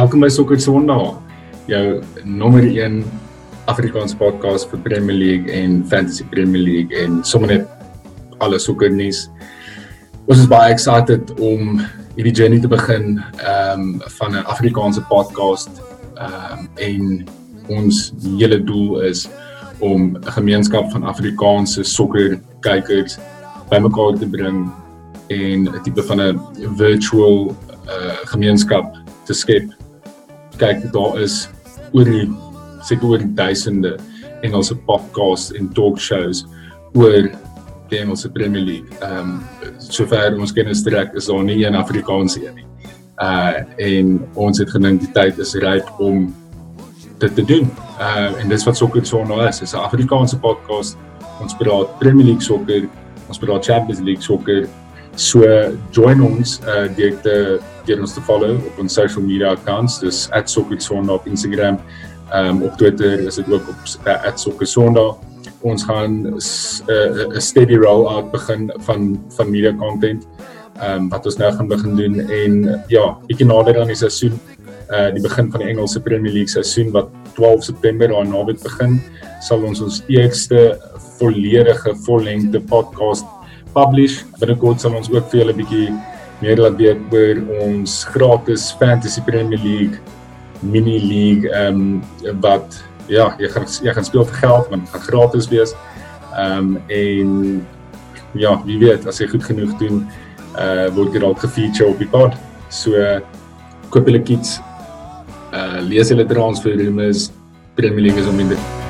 Welkom by Sokker Sondag. Jou nommer 1 Afrikaanse podcast vir Premier League en Fantasy Premier League en sommer net alle sokkernuus. Ons is baie excited om hierdie journey te begin ehm um, van 'n Afrikaanse podcast ehm um, en ons hele doel is om 'n gemeenskap van Afrikaanse sokker kykers bymekaar te bring en 'n tipe van 'n virtual uh, gemeenskap te skep kyk daar is oor die seker oor duisende Engelse podcasts en talk shows oor die Engelse Premier League. Ehm um, sover ons kennis trek is daar nie een Afrikaanse een nie. Uh en ons het gedink die tyd is ryp om dit te doen. Uh en dis wat sokker so nou is. Dis 'n Afrikaanse podcast. Ons praat Premier League sokker, ons praat Champions League sokker. So join ons uh deur te deur ons te follow op ons social media accounts, dis @sokkersondag op Instagram. Ehm um, op Twitter is dit ook op uh, @sokkersondag. Ons gaan 'n uh, steady roll out begin van van media content. Ehm um, wat ons nou gaan begin doen en ja, bietjie nader aan die seisoen, uh die begin van die Engelse Premier League seisoen wat 12 September daai naweek begin, sal ons ons eerste volledige vollengte podcast publish. Binnekort sal ons ook vir julle bietjie meer laat weet oor ons gratis Fantasy Premier League mini league ehm um, wat ja, jy gaan jy gaan speel vir geld, maar dit gaan gratis wees. Ehm um, en ja, wie weet as jy goed genoeg doen, uh word jy dalk gefeature op die pod. So koop julle kits. Uh lees julle transfer rumors Premier League is om minder